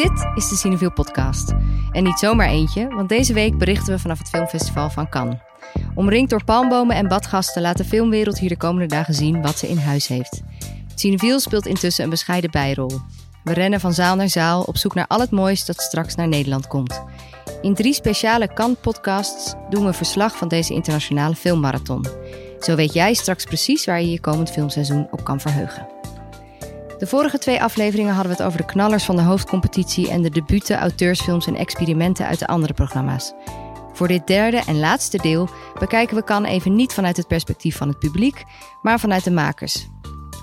Dit is de Cineville podcast. En niet zomaar eentje, want deze week berichten we vanaf het filmfestival van Cannes. Omringd door palmbomen en badgasten laat de filmwereld hier de komende dagen zien wat ze in huis heeft. Cineville speelt intussen een bescheiden bijrol. We rennen van zaal naar zaal op zoek naar al het moois dat straks naar Nederland komt. In drie speciale Cannes-podcasts doen we verslag van deze internationale filmmarathon. Zo weet jij straks precies waar je je komend filmseizoen op kan verheugen. De vorige twee afleveringen hadden we het over de knallers van de hoofdcompetitie en de debuten, auteursfilms en experimenten uit de andere programma's. Voor dit derde en laatste deel bekijken we Kan even niet vanuit het perspectief van het publiek, maar vanuit de makers.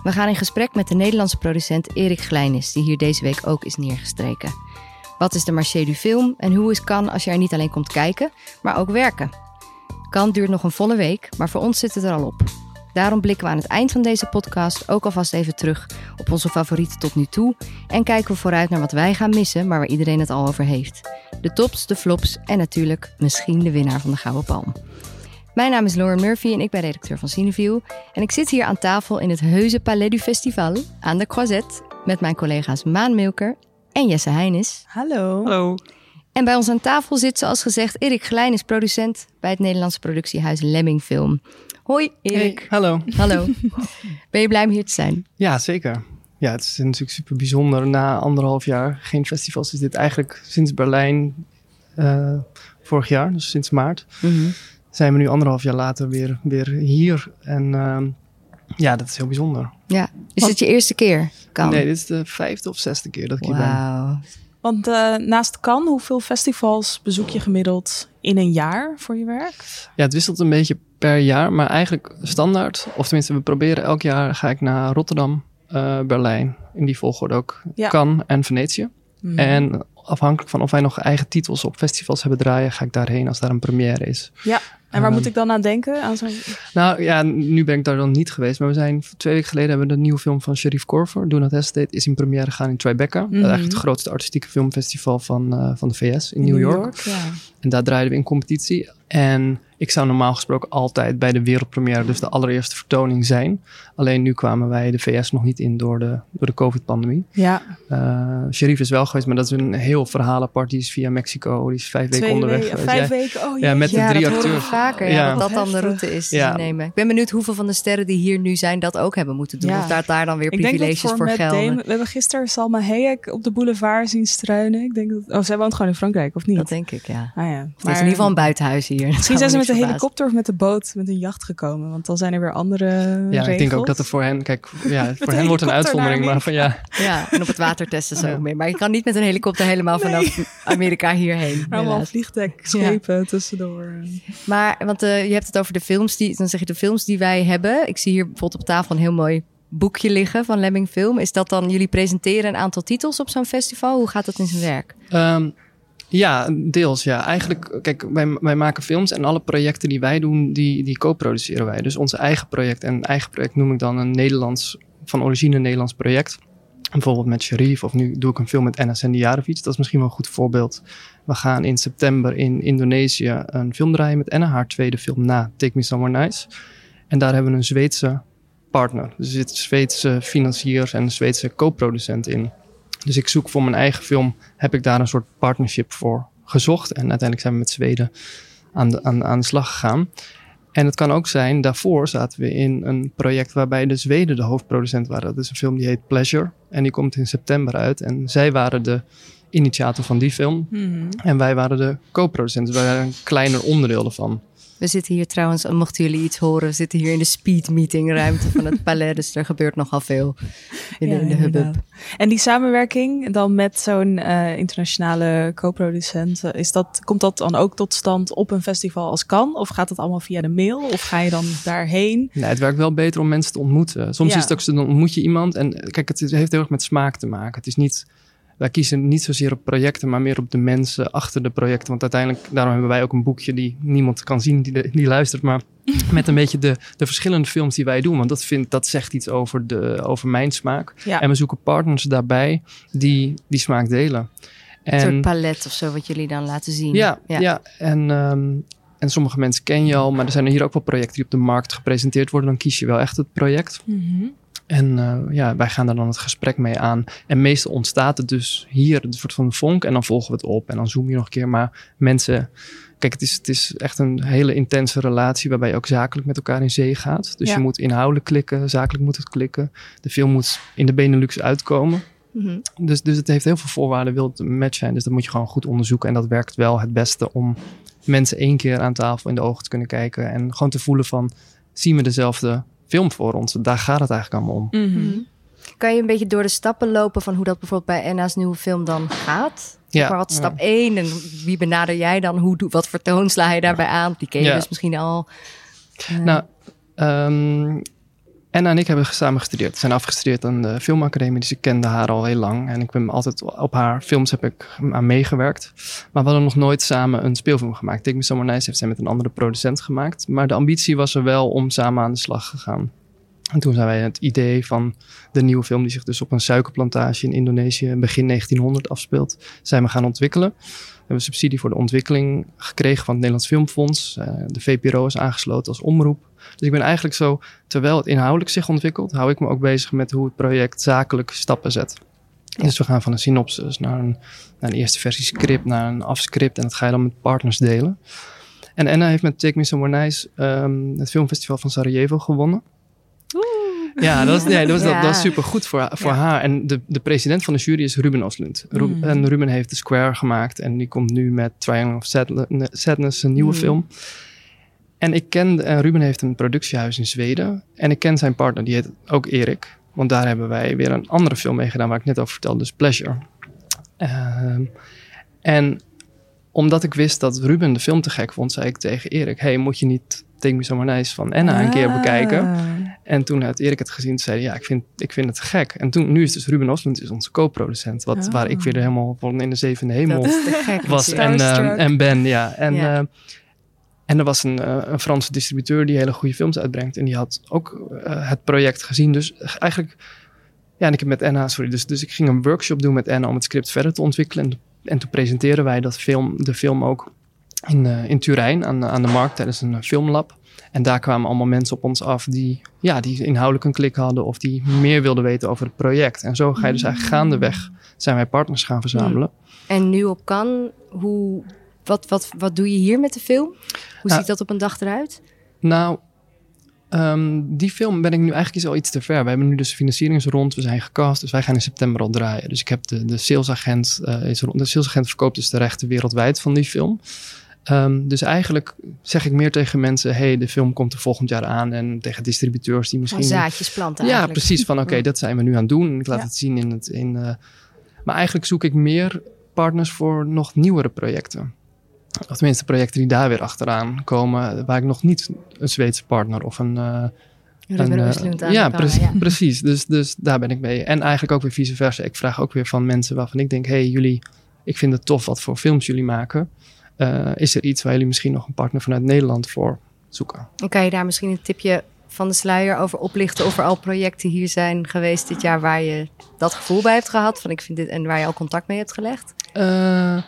We gaan in gesprek met de Nederlandse producent Erik Glijnis, die hier deze week ook is neergestreken. Wat is de marché du film en hoe is Kan als je er niet alleen komt kijken, maar ook werken? Kan duurt nog een volle week, maar voor ons zit het er al op. Daarom blikken we aan het eind van deze podcast ook alvast even terug op onze favorieten tot nu toe en kijken we vooruit naar wat wij gaan missen, maar waar iedereen het al over heeft. De tops, de flops en natuurlijk misschien de winnaar van de Gouden Palm. Mijn naam is Lauren Murphy en ik ben redacteur van Cineview. En ik zit hier aan tafel in het Heuse Palais du Festival aan de Croisette met mijn collega's Maan Milker en Jesse Heinis. Hallo. Hallo. En bij ons aan tafel zit, zoals gezegd, Erik Glijn is producent bij het Nederlandse productiehuis Lemming Film. Hoi Erik. Hey, hallo. Hallo. ben je blij om hier te zijn? Ja, zeker. Ja, het is natuurlijk super bijzonder. Na anderhalf jaar geen festivals is dit eigenlijk sinds Berlijn uh, vorig jaar, dus sinds maart, mm -hmm. zijn we nu anderhalf jaar later weer, weer hier. En uh, ja, dat is heel bijzonder. Ja, is het je eerste keer? Kan? Nee, dit is de vijfde of zesde keer dat ik wow. hier ben. Want uh, naast kan, hoeveel festivals bezoek je gemiddeld in een jaar voor je werk? Ja, het wisselt een beetje per jaar, maar eigenlijk standaard. Of tenminste, we proberen elk jaar ga ik naar Rotterdam, uh, Berlijn. In die volgorde ook ja. Cannes en Venetië. Mm. En afhankelijk van of wij nog eigen titels op festivals hebben draaien, ga ik daarheen als daar een première is. Ja, en waar um, moet ik dan aan denken? Aan zo'n... Nou ja, nu ben ik daar dan niet geweest. Maar we zijn twee weken geleden hebben we de nieuwe film van Sharif Korver, Do Not Hesitate, is in première gegaan in Tribeca. Mm -hmm. Eigenlijk het grootste artistieke filmfestival van, uh, van de VS in, in New York. Ja. En daar draaiden we in competitie. En ik zou normaal gesproken altijd bij de wereldpremière, dus de allereerste vertoning zijn. Alleen nu kwamen wij de VS nog niet in door de, door de COVID-pandemie. Ja. Uh, Sharif is wel geweest, maar dat is een heel verhaal apart. Die is via Mexico, die is vijf weken onderweg. We vijf ja, weken, oh Ja, met de drie dat acteurs. Vaker, ja, Ja. dat dat dan de route is die Ja. ze nemen. Ik ben benieuwd hoeveel van de sterren die hier nu zijn dat ook hebben moeten doen. Ja. Of daar, daar dan weer privileges voor voor gelden. Damon, we hebben gisteren Salma Hayek op de boulevard zien struinen. Ik denk dat, oh, zij woont gewoon in Frankrijk, of niet? Dat denk ik, ja. ah, ja. Maar het is in ieder geval een buitenhuis hier. Misschien zijn ze met een helikopter of met de boot, met een jacht gekomen. Want dan zijn er weer andere Ja, regels. ik denk ook dat er voor hen, kijk, ja, voor hen wordt een uitzondering, maar van ja, Ja, en op het water testen ze Ja. ook mee. Maar je kan niet met een helikopter helemaal vanaf Amerika hierheen. Allemaal helaas. vliegtuigschepen tussendoor. Maar, want eh, je hebt het over de films die, dan zeg je de films die wij hebben. Ik zie hier bijvoorbeeld op tafel een heel mooi boekje liggen van Lemming Film. Is dat dan, jullie presenteren een aantal titels op zo'n festival? Hoe gaat dat in zijn werk? Ehm, ja, deels ja. Eigenlijk, kijk, wij, maken films en alle projecten die wij doen, die, die co-produceren wij. Dus ons eigen project. En eigen project noem ik dan een Nederlands, van origine Nederlands project. Bijvoorbeeld met Sharif of nu doe ik een film met Enes Sendiarovic. Dat is misschien wel een goed voorbeeld. We gaan in september in Indonesië een film draaien met Enne, haar tweede film na Take Me Somewhere Nice. En daar hebben we een Zweedse partner. Dus er zitten Zweedse financiers en een Zweedse co-producent in. Dus ik zoek voor mijn eigen film, heb ik daar een soort partnership voor gezocht. En uiteindelijk zijn we met Zweden aan aan, aan de slag gegaan. En het kan ook zijn, daarvoor zaten we in een project waarbij de Zweden de hoofdproducent waren. Dat is een film die heet Pleasure. En die komt in september uit. En zij waren de initiator van die film. Mhm. En wij waren de co-producent. Dus wij waren een kleiner onderdeel ervan. We zitten hier trouwens, mochten jullie iets horen, we zitten hier in de speed meeting ruimte van het Palais. Dus er gebeurt nogal veel in, de, Ja, in de hubbub. En die samenwerking dan met zo'n eh, internationale co-producent, eh, is dat, komt dat dan ook tot stand op een festival als kan? Of gaat het allemaal via de mail? Of ga je dan daarheen? Nee, het werkt wel beter om mensen te ontmoeten. Soms Ja. is het ook zo, dan ontmoet je iemand. En kijk, het heeft heel erg met smaak te maken. Het is niet, wij kiezen niet zozeer op projecten, maar meer op de mensen achter de projecten. Want uiteindelijk, daarom hebben wij ook een boekje die niemand kan zien, die, de- die luistert. Maar met een beetje de, de verschillende films die wij doen. Want dat, vindt, dat zegt iets over, de, over mijn smaak. Ja. En we zoeken partners daarbij die die smaak delen. Een soort En, palet of zo wat jullie dan laten zien. ja, ja. en, ehm, en sommige mensen ken je al, maar er zijn er hier ook wel projecten die op de markt gepresenteerd worden. Dan kies je wel echt het project. Mhm. En uh, ja, wij gaan daar dan het gesprek mee aan. En meestal ontstaat het dus hier een soort van vonk. En dan volgen we het op. En dan zoom je nog een keer. Maar mensen. Kijk, het is, het is echt een hele intense relatie. Waarbij je ook zakelijk met elkaar in zee gaat. Dus Ja. je moet inhoudelijk klikken. Zakelijk moet het klikken. De film moet in de Benelux uitkomen. Mhm. Dus, dus het heeft heel veel voorwaarden. Wil het een match zijn. Dus dat moet je gewoon goed onderzoeken. En dat werkt wel het beste om mensen één keer aan tafel in de ogen te kunnen kijken. En gewoon te voelen van. Zien we dezelfde film voor ons? Daar gaat het eigenlijk allemaal om. Mhm. Mhm. Kan je een beetje door de stappen lopen van hoe dat bijvoorbeeld bij Enna's nieuwe film dan gaat? Ja, wat is ja. stap 1 en wie benader jij dan? Hoe, doe- wat voor toon sla je daarbij aan? Die ken je Ja. dus misschien al. Eh, Nou, ehm Anna en ik hebben samen gestudeerd. We zijn afgestudeerd aan de filmacademie, dus ik kende haar al heel lang. En ik ben altijd op haar films heb ik aan meegewerkt. Maar we hadden nog nooit samen een speelfilm gemaakt. Take Me Somewhere Nice heeft zij met een andere producent gemaakt. Maar de ambitie was er wel om samen aan de slag te gaan. En toen zijn wij het idee van de nieuwe film, die zich dus op een suikerplantage in Indonesië begin 1900 afspeelt, zijn we gaan ontwikkelen. We hebben subsidie voor de ontwikkeling gekregen van het Nederlands Filmfonds. Eh, de VPRO is aangesloten als omroep. Dus ik ben eigenlijk zo, terwijl het inhoudelijk zich ontwikkelt, hou ik me ook bezig met hoe het project zakelijk stappen zet. Dus we gaan van een synopsis naar een, naar een eerste versie script, naar een afscript. En dat ga je dan met partners delen. En Anna heeft met Take Me Somewhere Nice ehm, het filmfestival van Sarajevo gewonnen. Ja, dat was, nee, dat was, dat, Ja. dat was super goed voor, haar- voor Ja. haar. En de, de president van de jury is Ruben Oslund. Ru- Mm. En Ruben heeft The Square gemaakt. En die komt nu met Triangle of Sadness, een nieuwe Mm. film. En ik ken, en Ruben heeft een productiehuis in Zweden. En ik ken zijn partner, die heet ook Erik. Want daar hebben wij weer een andere film mee gedaan, waar ik net over vertelde, dus Pleasure. Ehm, en omdat ik wist dat Ruben de film te gek vond, zei ik tegen Erik: Hey, moet je niet Take Me Somewhere Nice van Anna een keer Ah. bekijken? En toen had Erik het gezien, zei hij, ja, ik vind, ik vind het gek. En toen, nu is dus Ruben Oslund is onze co-producent, wat, Oh. waar ik weer helemaal van in de zevende hemel was. En, Starstruck. eh, en Ben, ja. En, Ja. eh, en er was een, eh, een Franse distributeur die hele goede films uitbrengt. En die had ook eh, het project gezien. Dus eigenlijk, ja, en ik heb met Anna, sorry, dus, dus ik ging een workshop doen met Anna om het script verder te ontwikkelen. En, en toen presenteren wij dat film, de film ook in, eh, in Turijn aan, aan de markt tijdens een filmlab. En daar kwamen allemaal mensen op ons af die, ja, die inhoudelijk een klik hadden of die meer wilden weten over het project. En zo ga je dus eigenlijk gaandeweg zijn wij partners gaan verzamelen. En nu op kan, hoe, wat, wat, wat doe je hier met de film? Hoe ziet dat op een dag eruit? Nou, ehm, die film ben ik nu eigenlijk al iets te ver. We hebben nu dus financieringsrond, we zijn gecast, dus wij gaan in september al draaien. Dus ik heb de, de salesagent, eh, is rond, de salesagent verkoopt dus de rechten wereldwijd van die film. Ehm, dus eigenlijk zeg ik meer tegen mensen, hey, de film komt er volgend jaar aan. En tegen distributeurs die misschien... zaadjes planten Ja, eigenlijk. precies. Van oké, dat zijn we nu aan het doen. Ik laat Ja. het zien in het. In, eh, maar eigenlijk zoek ik meer partners voor nog nieuwere projecten. Of tenminste, projecten die daar weer achteraan komen. Waar ik nog niet een Zweedse partner of een. Ruben een, eh, ja, ja. precies. Dus, dus daar ben ik mee. En eigenlijk ook weer vice versa. Ik vraag ook weer van mensen waarvan ik denk: hey, jullie, ik vind het tof wat voor films jullie maken. Eh, is er iets waar jullie misschien nog een partner vanuit Nederland voor zoeken? En kan je daar misschien een tipje van de sluier over oplichten of er al projecten hier zijn geweest dit jaar waar je dat gevoel bij hebt gehad van ik vind dit en waar je al contact mee hebt gelegd? Eh,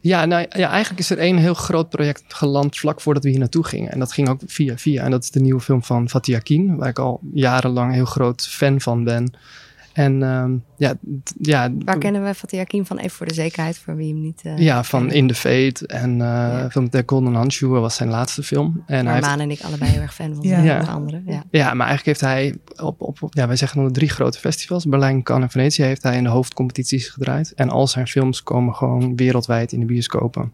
ja, nou ja, eigenlijk is er één heel groot project geland vlak voordat we hier naartoe gingen. En dat ging ook via via. En dat is de nieuwe film van Fatih Akin, waar ik al jarenlang heel groot fan van ben. En ehm, ja, ja, Waar kennen we Fatih Akin van? Even voor de zekerheid, voor wie hem niet uh, ja, van In the Fate en uh, Ja. film The Golden Handshoe was zijn laatste film. En hij Waar heeft, Maan en ik allebei heel erg fan van Ja. zijn. Ja. Onder andere. Ja. ja, maar eigenlijk heeft hij op, op, op- ja, wij zeggen dan de drie grote festivals, Berlijn, Cannes en Venetië, heeft hij in de hoofdcompetities gedraaid. En al zijn films komen gewoon wereldwijd in de bioscopen.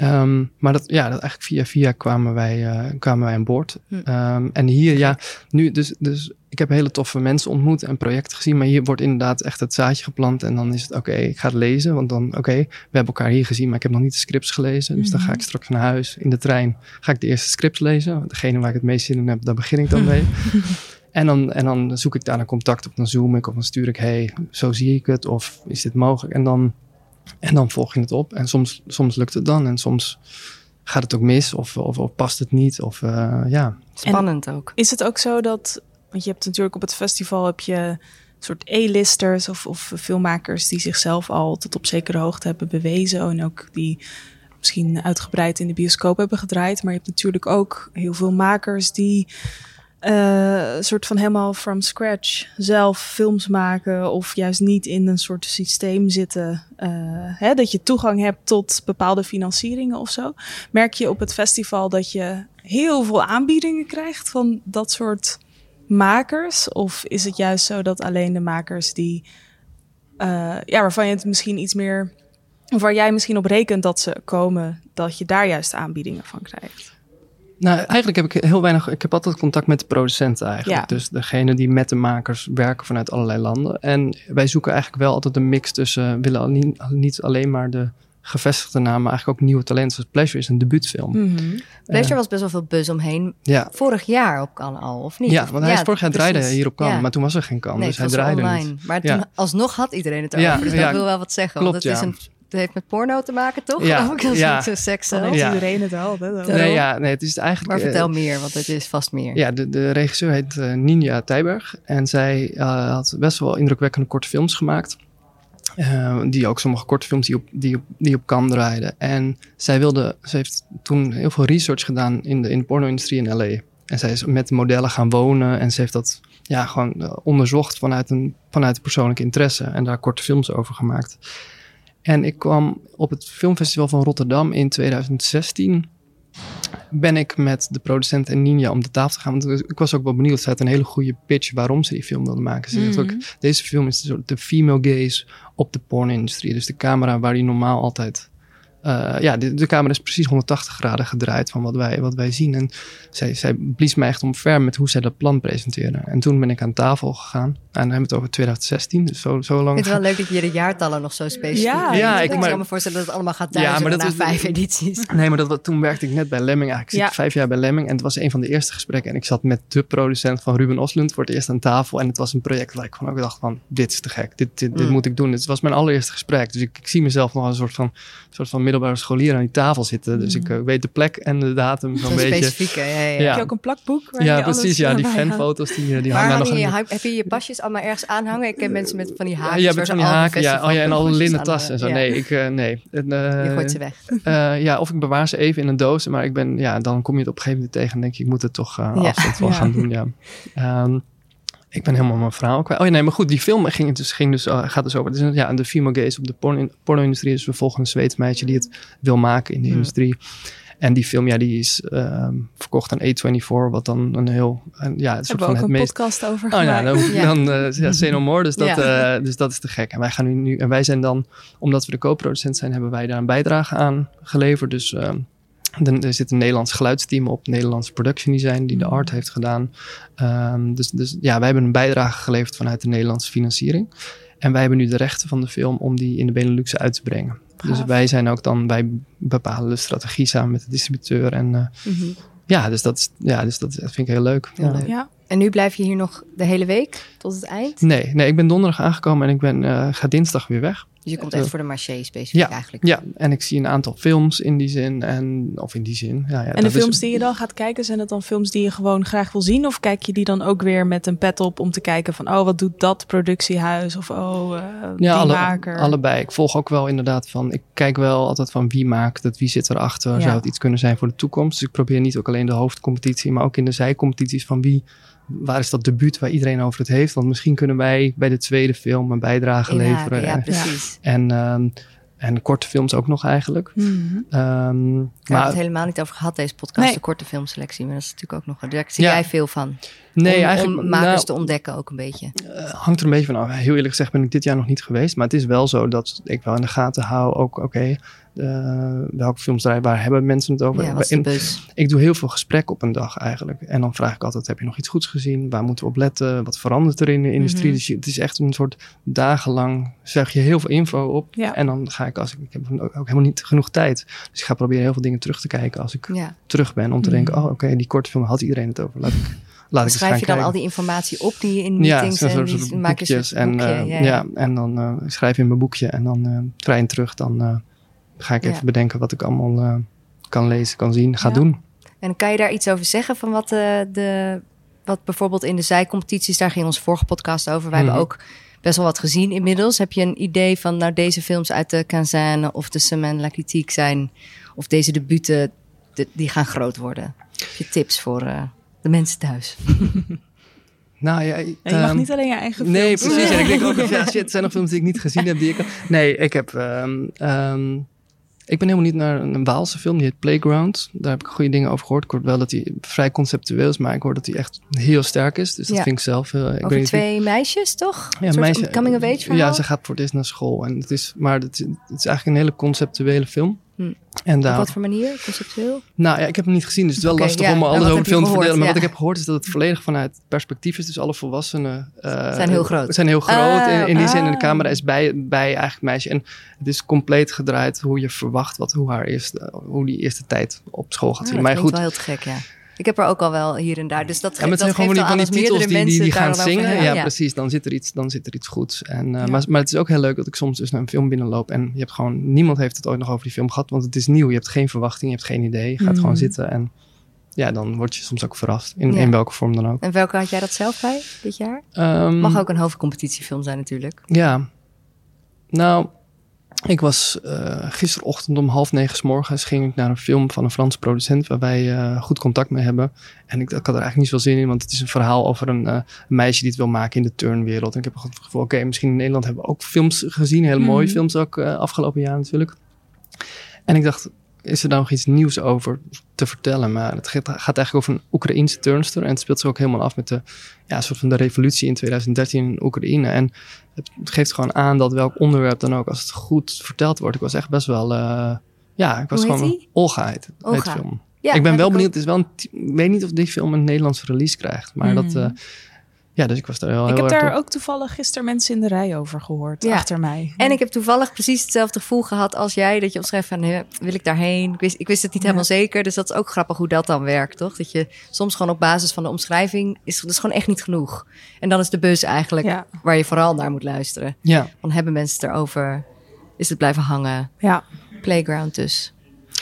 Ehm, maar dat, ja, dat eigenlijk via via kwamen wij, eh, kwamen wij aan boord. Hm. Ehm, en hier, ja, nu, dus, dus ik heb hele toffe mensen ontmoet en projecten gezien. Maar hier wordt inderdaad echt het zaadje geplant. En dan is het, oké, ik ga het lezen. Want dan, oké, we hebben elkaar hier gezien, maar ik heb nog niet de scripts gelezen. Dus dan ga ik straks naar huis in de trein. Ga ik de eerste scripts lezen. Degene waar ik het meest zin in heb, daar begin ik dan mee. En dan, en dan zoek ik daar een contact op. Dan zoom ik of dan stuur ik, hey, zo zie ik het. Of is dit mogelijk? En dan, en dan volg je het op. En soms, soms lukt het dan. En soms gaat het ook mis. Of, of, of past het niet. Of uh, ja. Spannend ook. Is het ook zo dat, want je hebt natuurlijk op het festival heb je een soort A-listers of, of filmmakers die zichzelf al tot op zekere hoogte hebben bewezen. En ook die misschien uitgebreid in de bioscoop hebben gedraaid. Maar je hebt natuurlijk ook heel veel makers die uh, soort van helemaal from scratch zelf films maken of juist niet in een soort systeem zitten, uh, hè, dat je toegang hebt tot bepaalde financieringen of zo. Merk je op het festival dat je heel veel aanbiedingen krijgt van dat soort makers? Of is het juist zo dat alleen de makers die, uh, ja, waarvan je het misschien iets meer, waar jij misschien op rekent dat ze komen, dat je daar juist aanbiedingen van krijgt? Nou, eigenlijk heb ik heel weinig. Ik heb altijd contact met de producenten eigenlijk. Dus degene die met de makers werken vanuit allerlei landen. En wij zoeken eigenlijk wel altijd een mix tussen. willen niet, niet alleen maar de gevestigde namen, maar eigenlijk ook nieuwe talenten. Zoals Pleasure is een debuutfilm. Mm Pleasure was best wel veel buzz omheen. Ja. Vorig jaar op kan al, of niet? Ja, want hij is vorig jaar draaide hier op kan, maar toen was er geen kan. dus hij draaide online. Niet. Maar toen alsnog had iedereen het over. Dus dat wil wel wat zeggen. Klopt, want het is een het heeft met porno te maken, toch? Ja, ook ja. Zo seks. Dan ja. iedereen het al. Nee, ja, nee, het is eigenlijk... Maar vertel uh, meer, want het is vast meer. Ja, de, de regisseur heet uh, Ninja Tijberg. En zij uh, had best wel indrukwekkende korte films gemaakt. die ook sommige korte films die op, die op, die op kan draaiden. En zij wilde... Ze heeft toen heel veel research gedaan in de, in de porno-industrie in L.A. En zij is met modellen gaan wonen. En ze heeft dat ja, gewoon onderzocht vanuit een, vanuit een persoonlijke interesse. En daar korte films over gemaakt. En ik kwam op het filmfestival van Rotterdam in 2016. Ben ik met de producent en Ninja om de tafel te gaan. Want ik was ook wel benieuwd. Ze had een hele goede pitch waarom ze die film wilden maken. Ze mm ook, deze film is de, de female gaze op de pornindustrie. Dus de camera waar die normaal altijd uh, ja, de, de, camera is precies 180 graden gedraaid van wat wij, wat wij zien. En zij, zij blies mij echt omver met hoe zij dat plan presenteerde. En toen ben ik aan tafel gegaan. En dan hebben we het over 2016, dus zo, zo lang. Ik vind het wel leuk dat je de jaartallen nog zo specifiek Ja, ja ik, kan me voorstellen dat het allemaal gaat thuis ja, maar dat na vijf edities. Nee, maar dat, toen werkte ik net bij Lemming. Eigenlijk ja. zit vijf jaar bij Lemming. En het was een van de eerste gesprekken. En ik zat met de producent van Ruben Oslund voor het eerst aan tafel. En het was een project waar ik van ook dacht van, dit is te gek. Dit, dit, dit mm. moet ik doen. Het was mijn allereerste gesprek. Dus ik, ik zie mezelf nog als een soort van, soort van middelbare scholier aan die tafel zitten. Dus ik uh, weet de plek en de datum zo'n beetje. Specifiek, ja, ja. Heb je ook een plakboek? Waar ja, precies. Ja, die fanfoto's die, eh, die hangen nog. Je, heb je je pasjes allemaal ergens aanhangen? Ik ken mensen met van die haken. Ja, met van die haken. Ja, oh ja, en al een linnen tas en zo. Nee, ik, uh, nee. Uh, je gooit ze weg. ja, of ik bewaar ze even in een doos. Maar ik ben, ja, dan kom je het op een gegeven moment tegen en denk je, ik moet het toch afstand wel gaan doen. Ja. Um, ik ben helemaal mijn verhaal kwijt. Oh ja, nee, maar goed, die film ging dus, ging dus, uh, gaat dus over. Dus, ja, de female gaze op de porno-industrie. Dus we volgen een Zweeds meisje die het wil maken in de industrie. En die film, ja, die is uh, verkocht aan A24, wat dan een heel, een, ja, het soort van het meest... podcast over Oh ja, dan, ja. dan uh, ja, dus dat, ja. uh, dus dat is te gek. En wij gaan nu, nu, en wij zijn dan, omdat we de co-producent zijn, hebben wij daar een bijdrage aan geleverd. Dus uh, er zit een Nederlands geluidsteam op, Nederlands production design, die de mm. art heeft gedaan. Um, dus, dus ja, wij hebben een bijdrage geleverd vanuit de Nederlandse financiering. En wij hebben nu de rechten van de film om die in de Benelux uit te brengen. Dus wij zijn ook dan, wij bepalen de strategie samen met de distributeur. En uh, mm -hmm. ja, dus, dat, ja, dus dat vind ik heel leuk. Ja. ja. En nu blijf je hier nog de hele week tot het eind? Nee, nee ik ben donderdag aangekomen en ik ben, uh, ga dinsdag weer weg. Dus je komt echt voor de marché specifiek ja, eigenlijk? Ja, en ik zie een aantal films in die zin. En, of in die zin. Ja, ja, en de films die je dan gaat kijken, zijn het dan films die je gewoon graag wil zien? Of kijk je die dan ook weer met een pet op om te kijken van... oh, wat doet dat productiehuis? Of oh, uh, ja, alle, maker? allebei. Ik volg ook wel inderdaad van... Ik kijk wel altijd van wie maakt het, wie zit erachter. Ja. Zou het iets kunnen zijn voor de toekomst? Dus ik probeer niet ook alleen de hoofdcompetitie... maar ook in de zijcompetities van wie waar is dat debuut waar iedereen over het heeft? Want misschien kunnen wij bij de tweede film een bijdrage leveren. Ja, precies. En, um, en korte films ook nog eigenlijk. Mm -hmm. um, maar we hebben het helemaal niet over gehad, deze podcast, nee. de korte filmselectie. Maar dat is natuurlijk ook nog... Daar zie ja. jij veel van. Nee, om, eigenlijk... Om makers nou, te ontdekken ook een beetje. Uh, hangt er een beetje van af. Heel eerlijk gezegd ben ik dit jaar nog niet geweest. Maar het is wel zo dat ik wel in de gaten hou. Ook, oké, okay, uh, welke films draaien, waar hebben mensen het over? Ja, ik doe heel veel gesprekken op een dag eigenlijk. En dan vraag ik altijd, heb je nog iets goeds gezien? Waar moeten we op letten? Wat verandert er in de industrie? Mm -hmm. Dus je, het is echt een soort dagenlang, zeg je heel veel info op. Ja. En dan ga ik, als ik, ik heb ook helemaal niet genoeg tijd. Dus ik ga proberen heel veel dingen terug te kijken als ik ja. terug ben. Om te Mhm. denken, oh oké, okay, die korte film had iedereen het over. Laat ik, laat ik schrijf je dan kijken. al die informatie op die je in meetings ja, en soort maak je En, uh, ja, ja, ja. en dan uh, schrijf je in mijn boekje en dan uh, trein terug. Dan ga ik even Ja. bedenken wat ik allemaal uh, kan lezen, kan zien, ga Ja. doen. En kan je daar iets over zeggen van wat, eh, de, wat bijvoorbeeld in de zijcompetities, daar ging onze vorige podcast over. Wij Mhm. hebben ook best wel wat gezien inmiddels. Heb je een idee van, nou deze films uit de Canzane of de Semaine La Critique zijn, of deze debuten, de- die gaan groot worden? Heb je tips voor? eh, de mensen thuis? Nou ja, Ja, je mag ehm, niet alleen je eigen films. Nee, precies. En ik denk ook, ja, shit, er zijn nog films die ik niet gezien heb. Die ik, nee, ik heb... ehm, ehm, ik ben helemaal niet naar een Waalse film, die heet Playground. Daar heb ik goede dingen over gehoord. Ik hoor wel dat hij vrij conceptueel is, maar ik hoor dat hij echt heel sterk is. Dus dat Ja. vind ik zelf... heel- ik weet Over twee meisjes, toch? Ja, meisje- coming of age verhaal? Ja, ze gaat voor eerst naar school. En het is, maar het is eigenlijk een hele conceptuele film. Hm. En Op wat voor manier? Conceptueel? nou ja, ik heb hem niet gezien, dus het is wel lastig ja. om En alles over de film te vertellen. Maar Ja. wat ik heb gehoord is dat het volledig vanuit het perspectief is. Dus alle volwassenen eh, Zijn heel groot. Zijn heel groot in, in die zin. En de ah. camera is bij, bij eigenlijk het meisje. En het is compleet gedraaid hoe je verwacht wat, hoe, haar eerste, hoe die eerste tijd op school gaat Ah, zien. dat maar goed, wel heel te gek, ja. Ik heb er ook al wel hier en daar. Dus dat, Ja, maar het dat zijn gewoon geeft van die, al van die titels die, die, gaan zingen. Ja, precies. Dan zit, er iets, dan zit er iets goeds. En, eh, maar, maar het is ook heel leuk dat ik soms dus naar een film binnenloop. En je hebt gewoon, niemand heeft het ooit nog over die film gehad. Want het is nieuw. Je hebt geen verwachting, je hebt geen idee. Je gaat gewoon zitten. En ja, dan word je soms ook verrast. In, Ja. in welke vorm dan ook. En welke had jij dat zelf bij dit jaar? Ehm, Mag ook een hoofdcompetitiefilm zijn natuurlijk. Ja. Nou, ik was eh, gisterochtend om half negen s morgens ging ik naar een film van een Franse producent waar wij eh, goed contact mee hebben. En ik, ik had er eigenlijk niet zoveel zin in, want het is een verhaal over een eh, meisje die het wil maken in de turnwereld. En ik heb het gevoel, oké, misschien in Nederland hebben we ook films gezien, hele mooie Mhm. films ook afgelopen jaar natuurlijk. En ik dacht, is er nou nog iets nieuws over te vertellen? Maar het gaat, gaat eigenlijk over een Oekraïense turnster. En het speelt zich ook helemaal af met de, ja, soort van de revolutie in 2013 in Oekraïne. En het geeft gewoon aan dat welk onderwerp dan ook, als het goed verteld wordt. Ik was echt best wel, eh, ja, ik was Hoe gewoon... Olga heet, film. Ja, ik ben wel benieuwd, het is wel een, ik weet niet of die film een Nederlandse release krijgt. Maar dat, Mhm. Ja, dus ik was daar heel, Ik heel heb daar ook toevallig gisteren mensen in de rij over gehoord. Ja. Achter mij. En ik heb toevallig precies hetzelfde gevoel gehad als jij. Dat je opschrijft van, eh, wil ik daarheen? Ik wist, ik wist het niet Ja. helemaal zeker. Dus dat is ook grappig hoe dat dan werkt, toch? Dat je soms gewoon op basis van de omschrijving... is dat is gewoon echt niet genoeg. En dan is de bus eigenlijk Ja. waar je vooral naar moet luisteren. Ja, Dan hebben mensen het erover. Is het blijven hangen? Ja. Playground dus.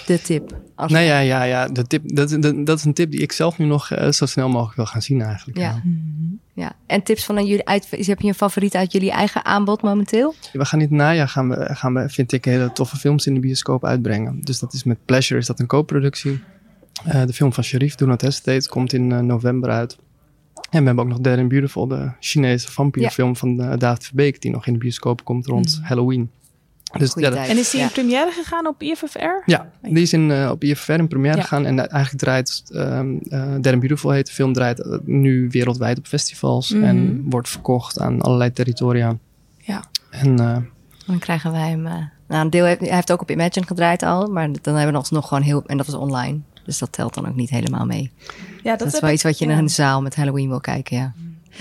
De tip. Als nou ja, ja, ja de tip, dat, dat, dat is een tip die ik zelf nu nog eh, zo snel mogelijk wil gaan zien eigenlijk. Ja. Ja. En tips van jullie uit... Heb je een favoriet uit jullie eigen aanbod momenteel? We gaan dit najaar, gaan we, gaan we, vind ik, hele toffe films in de bioscoop uitbrengen. Dus dat is met Pleasure, is dat een co-productie. Eh, de film van Sharif, Do Not Hesitate, komt in eh, november uit. En we hebben ook nog Dead and Beautiful, de Chinese vampierfilm van David Verbeek, die nog in de bioscoop komt rond Halloween. Dus ja, dat-. En is die Ja. in première gegaan op IFFR? ja, die is in, eh, op IFR in première Ja. gegaan. En eigenlijk draait, ehm eh and Beautiful heet de film, draait eh, nu wereldwijd op festivals. Mhm. En wordt verkocht aan allerlei territoria. Ja. En eh, Dan krijgen wij hem. eh, nou, een deel heeft, hij heeft ook op Imagine gedraaid al, maar dan hebben we nog gewoon heel. En dat was online. Dus dat telt dan ook niet helemaal mee. Ja, Dat, is wel ik- iets wat je ja. in een zaal met Halloween wil kijken, ja.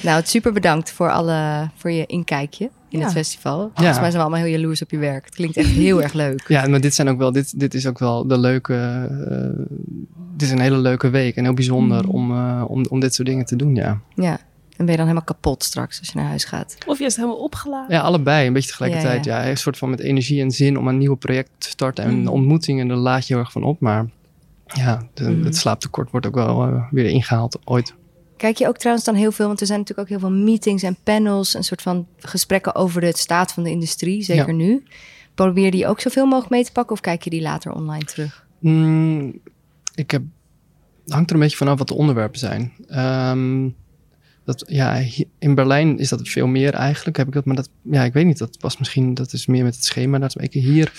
Nou, het super bedankt voor, alle, voor je inkijkje in Ja. het festival. Volgens mij zijn we allemaal heel jaloers op je werk. Het klinkt echt heel erg leuk. Ja, maar dit zijn ook wel, dit, dit is ook wel de leuke. eh, dit is een hele leuke week en heel bijzonder Mm. om, eh, om, om dit soort dingen te doen. Ja. Ja. En ben je dan helemaal kapot straks als je naar huis gaat. Of juist helemaal opgeladen. ja, allebei een beetje tegelijkertijd. Ja, Ja, Een soort van met energie en zin om een nieuwe project te starten. En Mm. ontmoetingen, daar laat je heel erg van op. Maar ja, de, Mm. het slaaptekort wordt ook wel eh, weer ingehaald ooit. Kijk je ook trouwens dan heel veel, want er zijn natuurlijk ook heel veel meetings en panels, een soort van gesprekken over de staat van de industrie, zeker Ja. nu. Probeer je die ook zoveel mogelijk mee te pakken of kijk je die later online terug? Mm, ik heb, hangt er een beetje vanaf wat de onderwerpen zijn. Ehm, dat, ja, in Berlijn is dat veel meer eigenlijk. Heb ik dat, maar dat, ja, ik weet niet. Dat was misschien, dat is meer met het schema. Dat is hier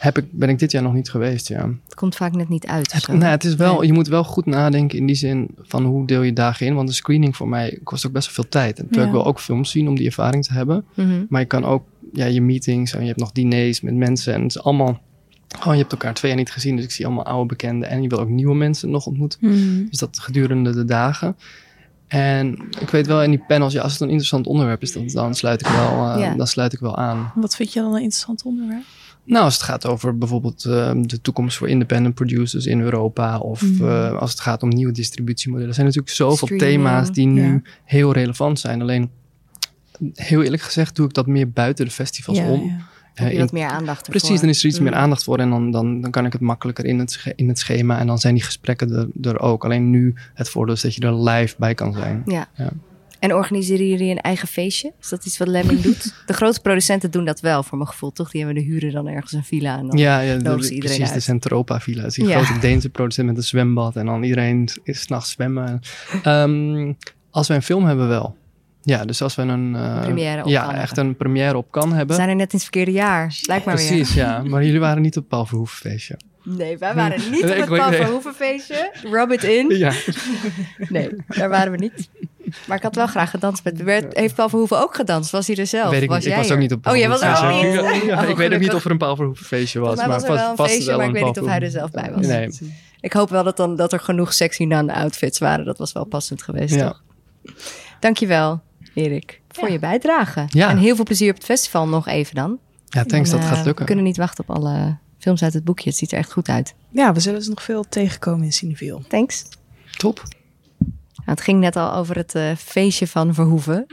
heb ik, ben ik dit jaar nog niet geweest. Ja. Het komt vaak net niet uit. Het, nou, het is wel, Nee. je moet wel goed nadenken in die zin van hoe deel je dagen in. Want de screening voor mij kost ook best wel veel tijd. En Ja. ik wil ook films zien om die ervaring te hebben. Mhm. Maar je kan ook ja, je meetings en je hebt nog diners met mensen. En het is allemaal, gewoon je hebt elkaar twee jaar niet gezien. Dus ik zie allemaal oude bekenden. En je wil ook nieuwe mensen nog ontmoeten. Hmm. Dus dat gedurende de dagen. En ik weet wel in die panels, ja, als het een interessant onderwerp is, dan, dan, sluit, ik wel, eh, Ja. dan sluit ik wel aan. Wat vind je dan een interessant onderwerp? Nou, als het gaat over bijvoorbeeld eh, de toekomst voor independent producers in Europa. Of Mhm. eh, als het gaat om nieuwe distributiemodellen. Er zijn natuurlijk zoveel Streaming, thema's die nu ja. heel relevant zijn. Alleen, heel eerlijk gezegd, doe ik dat meer buiten de festivals Ja, om. ja. In- meer aandacht? Precies, dan is er iets meer Mm. aandacht voor en dan, dan, dan kan ik het makkelijker in het, in het schema. En dan zijn die gesprekken er, er ook. Alleen nu het voordeel is dat je er live bij kan zijn. Ja. Ja. En organiseren jullie een eigen feestje? Is dat iets wat Lemming doet? De grote producenten doen dat wel, voor mijn gevoel, toch? Die hebben de huren dan ergens een villa en dan Ja, ja de, iedereen precies, de uit. Centropa Villa. Die Ja. grote Deense producent met een zwembad. En dan iedereen is 's nachts zwemmen. Ehm, als wij een film hebben wel. Ja, dus als we een... eh, Première op Ja, Cannes echt een première op kan We hebben. zijn er net in het verkeerde jaar. Lijkt maar weer. Precies, ja. Maar jullie waren niet op Paul Verhoeven feestje. Nee, wij waren niet op het ik Paul nee. Rub it in. Ja, Nee, daar waren we niet. Maar ik had wel graag gedanst met... Heeft Paul Verhoeven ook gedanst? Was hij er zelf? weet ik was niet. Ik jij was ook niet op Paul Oh, jij was er ook niet? Ja, Oh, ik weet ook niet of er een Paul Verhoeven feestje was. Mij was er wel een feestje, maar ik weet niet of hij er zelf bij was. Nee. Ik hoop wel dat, dan, dat er genoeg sexy non outfits waren. Dat was wel passend geweest, Ja. toch? Dankjewel, Erik, voor je bijdrage. Ja. En heel veel plezier op het festival nog even dan. Ja, thanks, En, dat eh, gaat lukken. We kunnen niet wachten op alle films uit het boekje. Het ziet er echt goed uit. Ja, we zullen ze nog veel tegenkomen in Cineville. Thanks. Top. Nou, het ging net al over het eh, feestje van Verhoeven.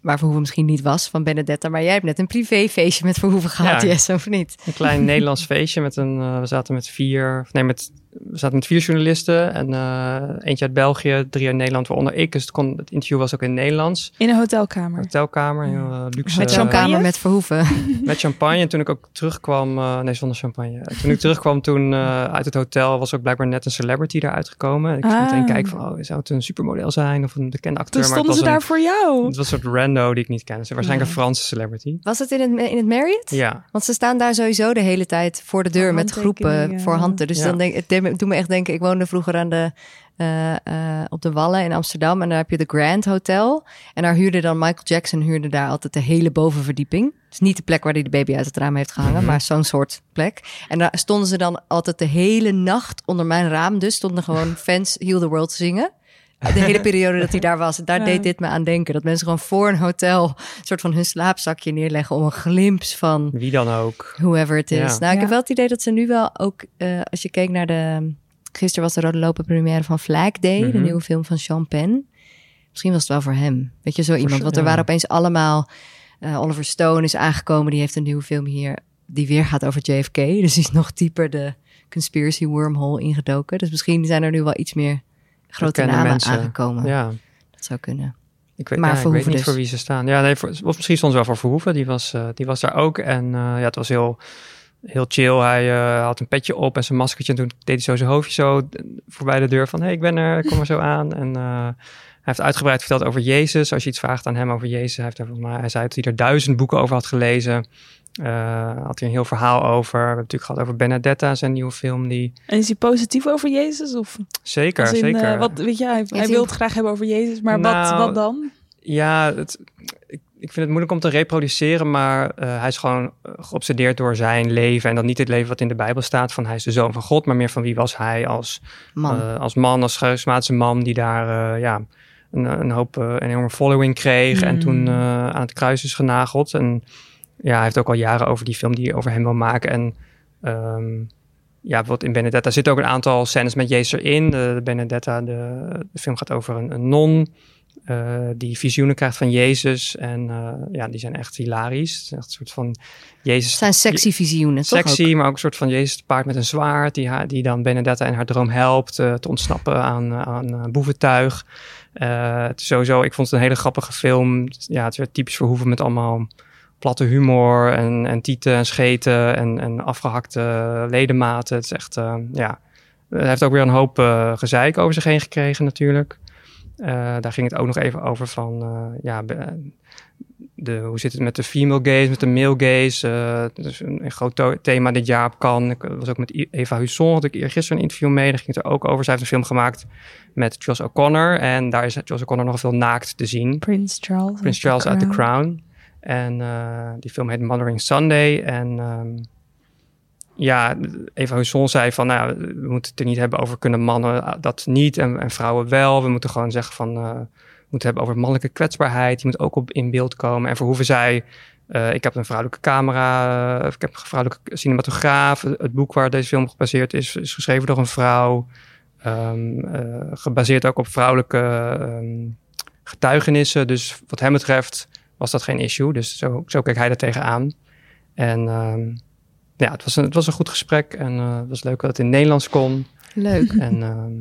Waar Verhoeven misschien niet was, van Benedetta. Maar jij hebt net een privéfeestje met Verhoeven gehad, Ja. yes, of niet? Een klein Nederlands feestje met een. eh, we zaten met vier. of Nee, met, we zaten met vier journalisten. En eh, eentje uit België, drie uit Nederland, waaronder ik. Dus het, kon, het interview was ook in het Nederlands. In een hotelkamer. Hotelkamer, heel eh, luxe. Met eh, champagne? Kamer met Verhoeven. met champagne. En toen ik ook terugkwam, eh, nee, zonder champagne. En Toen ik terugkwam toen eh, uit het hotel, was ook blijkbaar net een celebrity daar uitgekomen. Ik ging Ah. meteen kijken van, oh, zou het een supermodel zijn of een bekende acteur? Toen stonden ze een, daar voor jou. Het was een soort rando die ik niet kende. Dus waarschijnlijk een Franse celebrity. Was het in het, in het Marriott? Ja, Want ze staan daar sowieso de hele tijd voor de deur met groepen voor handen. Dus Ja. dan denk het deed me- doet me echt denken. Ik woonde vroeger aan de, eh, eh, op de Wallen in Amsterdam. En daar heb je de Grand Hotel. En daar huurde dan Michael Jackson huurde daar altijd de hele bovenverdieping. Het is niet de plek waar hij de baby uit het raam heeft gehangen, Mhm. maar zo'n soort plek. En daar stonden ze dan altijd de hele nacht onder mijn raam. Dus stonden gewoon fans Heal the World te zingen. De hele periode dat hij daar was. En daar Ja. deed dit me aan denken. Dat mensen gewoon voor een hotel een soort van hun slaapzakje neerleggen om een glimps van wie dan ook. whoever het is. Ja. Nou, ik Ja. heb wel het idee dat ze nu wel ook, eh, als je keek naar de, gisteren was de Rode Lopen première van Flag Day, de Mhm. nieuwe film van Sean Penn. Misschien was het wel voor hem. Weet je, zo iemand. Want er ja. waren opeens allemaal, eh, Oliver Stone is aangekomen, die heeft een nieuwe film hier, die weer gaat over JFK. Dus die is nog dieper de conspiracy wormhole ingedoken. Dus misschien zijn er nu wel iets meer grote namen mensen. aangekomen. Ja, Dat zou kunnen. Ik weet, Maar ja, ik weet niet dus. voor wie ze staan. Ja, nee, voor, of misschien stond ze wel voor Verhoeven. Die was, eh, die was daar ook. En eh, ja, het was heel, heel chill. Hij eh, had een petje op en zijn maskertje. En toen deed hij zo zijn hoofdje zo voorbij de deur van... hey, ik ben er, kom er zo aan. En hij heeft uitgebreid verteld over Jezus. Als je iets vraagt aan hem over Jezus... Hij, heeft er, hij zei dat hij er duizend boeken over had gelezen. Eh, had hij een heel verhaal over. We hebben het natuurlijk gehad over Benedetta, zijn nieuwe film. Die, En is hij positief over Jezus? Of zeker, in, zeker. eh, wat, weet je, hij, hij wil het graag hebben over Jezus, maar wat, Nou, wat dan? Ja, het, ik, ik vind het moeilijk om te reproduceren, maar eh, hij is gewoon eh, geobsedeerd door zijn leven. En dan niet het leven wat in de Bijbel staat van hij is de zoon van God, maar meer van wie was hij als Man. als, man, als charismatische man die daar eh, ja, een, een hoop, eh, een enorme following kreeg en Mm. toen eh, aan het kruis is genageld. En ja, hij heeft ook al jaren over die film die hij over hem wil maken. En ehm, ja, bijvoorbeeld in Benedetta zitten ook een aantal scènes met Jezus erin. De, de Benedetta, de, de film gaat over een, een non eh, die visioenen krijgt van Jezus. En eh, ja, die zijn echt hilarisch. Het is echt een soort van Jezus Het zijn sexy visioenen, toch sexy, maar ook een soort van Jezus paard met een zwaard, die, haar, die dan Benedetta in haar droom helpt eh, te ontsnappen aan, aan boeventuig. Sowieso, ik vond het een hele grappige film. Ja, het is weer typisch Verhoeven met allemaal platte humor en, en tieten en scheten en, en afgehakte ledematen. Het is echt, eh, ja, hij heeft ook weer een hoop eh, gezeik over zich heen gekregen natuurlijk. Eh, daar ging het ook nog even over van, ja, de, hoe zit het met de female gaze, met de male gaze. Is een, een groot thema dit jaar op kan. Ik was ook met Eva Husson, had ik gisteren een interview mee. Daar ging het er ook over. Zij heeft een film gemaakt met Joss O'Connor. En daar is Joss O'Connor nog veel naakt te zien. Prince Charles. Prince Charles uit The Crown. En eh, die film heet Mothering Sunday. En ehm, ja, Eva Husson zei van, nou, we moeten het er niet hebben over kunnen mannen eh, dat niet en, en vrouwen wel. We moeten gewoon zeggen van, eh, we moeten hebben over mannelijke kwetsbaarheid. Die moet ook op in beeld komen. En Verhoeven zei, eh, ik heb een vrouwelijke camera, ik heb een vrouwelijke cinematograaf. Het boek waar deze film gebaseerd is, is geschreven door een vrouw. Ehm, eh, gebaseerd ook op vrouwelijke ehm, getuigenissen. Dus wat hem betreft was dat geen issue. Dus zo, zo keek hij er tegenaan. En ehm, ja, het was, een, het was een goed gesprek. En eh, het was leuk dat het in Nederlands kon. Leuk. En ehm,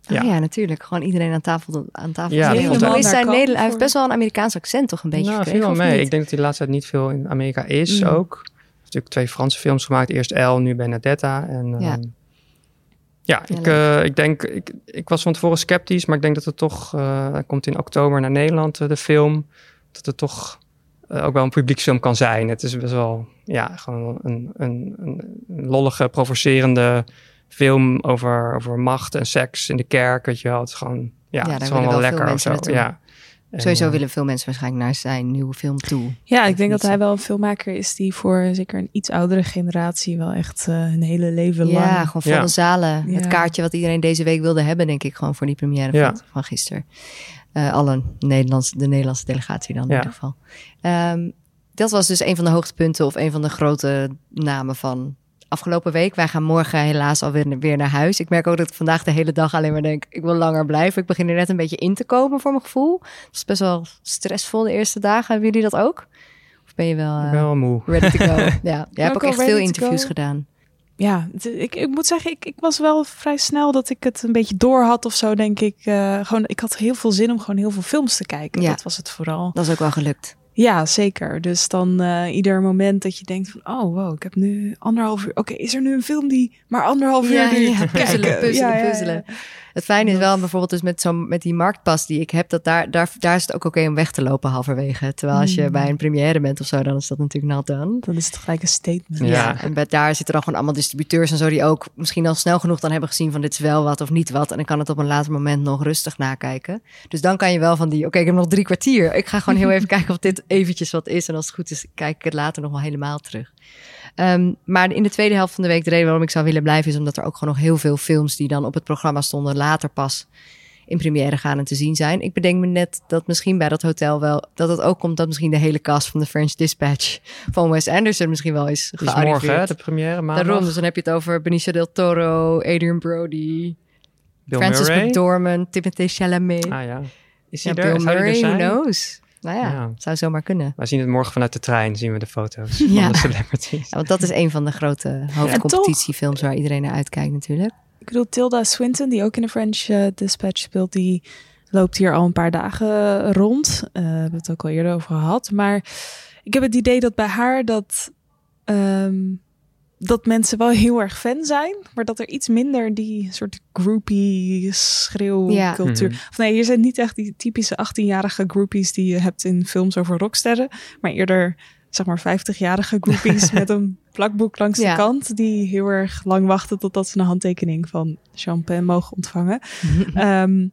Ja. Ja. ja, natuurlijk. Gewoon iedereen aan tafel. Aan tafel Ja, dat is zijn Daar Nederland? Hij heeft best wel een Amerikaans accent toch een beetje nou, gekregen, wel mee. niet? Ik denk dat hij de laatste tijd niet veel in Amerika is Mm. ook. Hij heeft natuurlijk twee Franse films gemaakt. Eerst El, nu Benedetta. En, Ja. ehm, ja, Ja, ik, eh, ik denk, ik, ik was van tevoren sceptisch, maar ik denk dat het toch, eh, hij komt in oktober naar Nederland, de film, dat het toch eh, ook wel een publieksfilm kan zijn. Het is best wel, ja, gewoon een, een, een, lollige, provocerende film over, over macht en seks in de kerk, weet je wel. Het is gewoon, ja, het is gewoon wel lekker of zo. Ja. En, Sowieso eh, willen veel mensen waarschijnlijk naar zijn nieuwe film toe. Ja, ik denk dat hij wel een filmmaker is die voor zeker een iets oudere generatie wel echt eh, een hele leven lang. Ja, gewoon volle Ja. zalen. Ja. Het kaartje wat iedereen deze week wilde hebben, denk ik, gewoon voor die première Ja. van, van gisteren. Eh alle Nederlandse, de Nederlandse delegatie dan in ieder geval. Ehm, dat was dus een van de hoogtepunten of een van de grote namen van afgelopen week. Wij gaan morgen helaas alweer weer naar huis. Ik merk ook dat ik vandaag de hele dag alleen maar denk, ik wil langer blijven. Ik begin er net een beetje in te komen voor mijn gevoel. Het is best wel stressvol de eerste dagen. Hebben jullie dat ook? Of ben je wel, eh, ben wel moe. ready to go? ja, jij hebt ook echt veel interviews gedaan. Ja, ik, ik moet zeggen, ik, ik was wel vrij snel dat ik het een beetje door had of zo, denk ik. Eh, gewoon, ik had heel veel zin om gewoon heel veel films te kijken. Ja. Dat was het vooral. Dat is ook wel gelukt. Ja, zeker. Dus dan eh, ieder moment dat je denkt van, oh wow, ik heb nu anderhalf uur. Oké, is er nu een film die maar anderhalf uur Ja, duurt? ja, puzzelen, puzzelen, Ja, ja, ja. puzzelen. Het fijne is wel bijvoorbeeld dus met, zo'n met die marktpas die ik heb, dat daar, daar, daar is het ook oké om weg te lopen halverwege. Terwijl als je Mm. bij een première bent of zo, dan is dat natuurlijk not done. Dan is het gelijk een statement. Ja. Ja, en bij, daar zitten dan gewoon allemaal distributeurs en zo die ook misschien al snel genoeg dan hebben gezien van dit is wel wat of niet wat. En dan kan het op een later moment nog rustig nakijken. Dus dan kan je wel van die, oké, ik heb nog drie kwartier. Ik ga gewoon heel even kijken of dit eventjes wat is. En als het goed is, kijk ik het later nog wel helemaal terug. Ehm, maar in de tweede helft van de week, de reden waarom ik zou willen blijven, is omdat er ook gewoon nog heel veel films die dan op het programma stonden, later pas in première gaan en te zien zijn. Ik bedenk me net dat misschien bij dat hotel wel, dat het ook komt dat misschien de hele cast van de French Dispatch van Wes Anderson misschien wel is Die is morgen, hè, gearriveerd. de première maandag. Daarom, dus dan heb je het over Benicio del Toro, Adrian Brody, Bill Francis Murray. McDormand, Timothée Chalamet. Ah ja. Is ja, hij er? Bill er Murray, who knows? Nou ja, Ja. zou zomaar kunnen. Wij zien het morgen vanuit de trein, zien we de foto's Ja. van de celebrities. Ja, want dat is een van de grote hoofdcompetitiefilms waar iedereen naar uitkijkt natuurlijk. Ik bedoel, Tilda Swinton, die ook in de French eh, Dispatch speelt, die loopt hier al een paar dagen rond. Eh, we hebben het ook al eerder over gehad. Maar ik heb het idee dat bij haar dat, ehm, dat mensen wel heel erg fan zijn, maar dat er iets minder die soort groupie schreeuwcultuur. Ja. Of nee, hier zijn niet echt die typische 18-jarige groupies die je hebt in films over rocksterren, maar eerder zeg maar 50-jarige groupies met een plakboek langs Ja. de kant die heel erg lang wachten totdat ze een handtekening van Champagne mogen ontvangen. Ehm,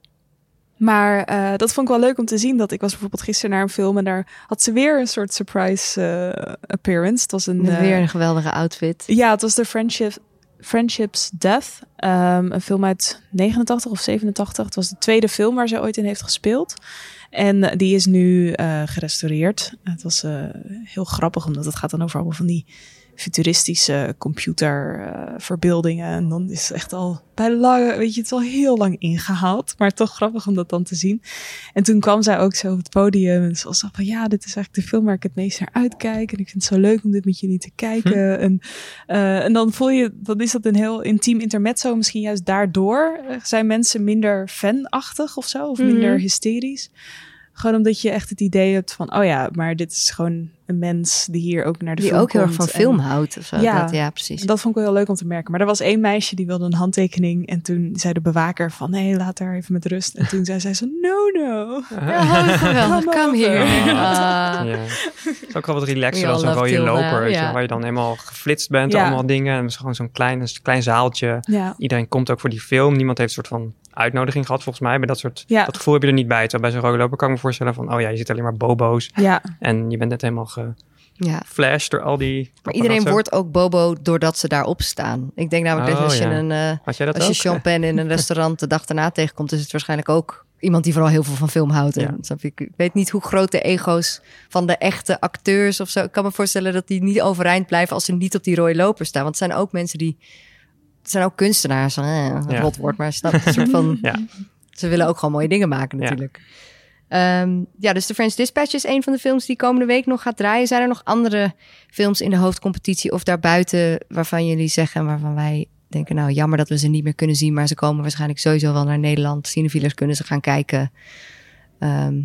maar eh, dat vond ik wel leuk om te zien. Dat ik was bijvoorbeeld gisteren naar een film en daar had ze weer een soort surprise eh, appearance. Het was een, Met eh, weer een geweldige outfit. ja, het was de Friendship, Friendship's Death. Ehm, een film uit 89 of 87. Het was de tweede film waar ze ooit in heeft gespeeld. En die is nu gerestaureerd. Het was heel grappig, omdat het gaat dan over allemaal van die futuristische computerverbeeldingen. en dan is het echt al bij lange, weet je, het is al heel lang ingehaald. Maar toch grappig om dat dan te zien. En toen kwam zij ook zo op het podium en ze was zo van, ja, dit is eigenlijk de film waar ik het meest naar uitkijk. En ik vind het zo leuk om dit met jullie te kijken. En, eh, en dan voel je, dan is dat een heel intiem intermezzo. Misschien juist daardoor eh, zijn mensen minder fanachtig of zo, of minder Mhm. hysterisch. Gewoon omdat je echt het idee hebt van, oh ja, maar dit is gewoon een mens die hier ook naar de Die film ook heel erg komt van en- film houdt of zo. Ja. Dat, ja, precies. dat vond ik wel heel leuk om te merken. Maar er was één meisje die wilde een handtekening. En toen zei de bewaker van, nee, laat haar even met rust. En toen zei zij zo, no, no. Ja, geweldig. Come Kom hier. over. Ah. Ja. Het is ook wel wat relaxer dan zo'n love rode loper, waar je dan helemaal geflitst bent, Ja. allemaal dingen. En het is gewoon zo'n klein, een klein zaaltje. Iedereen komt ook voor die film. Niemand heeft een soort van uitnodiging gehad, volgens mij. Bij dat soort, Ja. dat gevoel heb je er niet bij. Terwijl bij zo'n rode loper kan ik me voorstellen van, oh ja, je ziet alleen maar bobo's. ja. En je bent net helemaal Ja. geflashed door al die... Maar iedereen wordt ook bobo doordat ze daarop staan. Ik denk namelijk dat Oh, als je, ja. een, eh, Had jij dat als je champagne in een restaurant de dag daarna tegenkomt, is het waarschijnlijk ook iemand die vooral heel veel van film houdt. En, Ja. je? Ik weet niet hoe groot de ego's van de echte acteurs of zo. Ik kan me voorstellen dat die niet overeind blijven als ze niet op die rode loper staan. Want het zijn ook mensen die. Het zijn ook kunstenaars. Eh, een Ja. rot woord, maar snap? Een soort van. Ja. Ze willen ook gewoon mooie dingen maken, Ja. natuurlijk. Ehm, ja, dus de French Dispatch is een van de films die komende week nog gaat draaien. Zijn er nog andere films in de hoofdcompetitie of daarbuiten waarvan jullie zeggen en waarvan wij denken, nou jammer dat we ze niet meer kunnen zien, maar ze komen waarschijnlijk sowieso wel naar Nederland. Cinefielers kunnen ze gaan kijken. Ehm,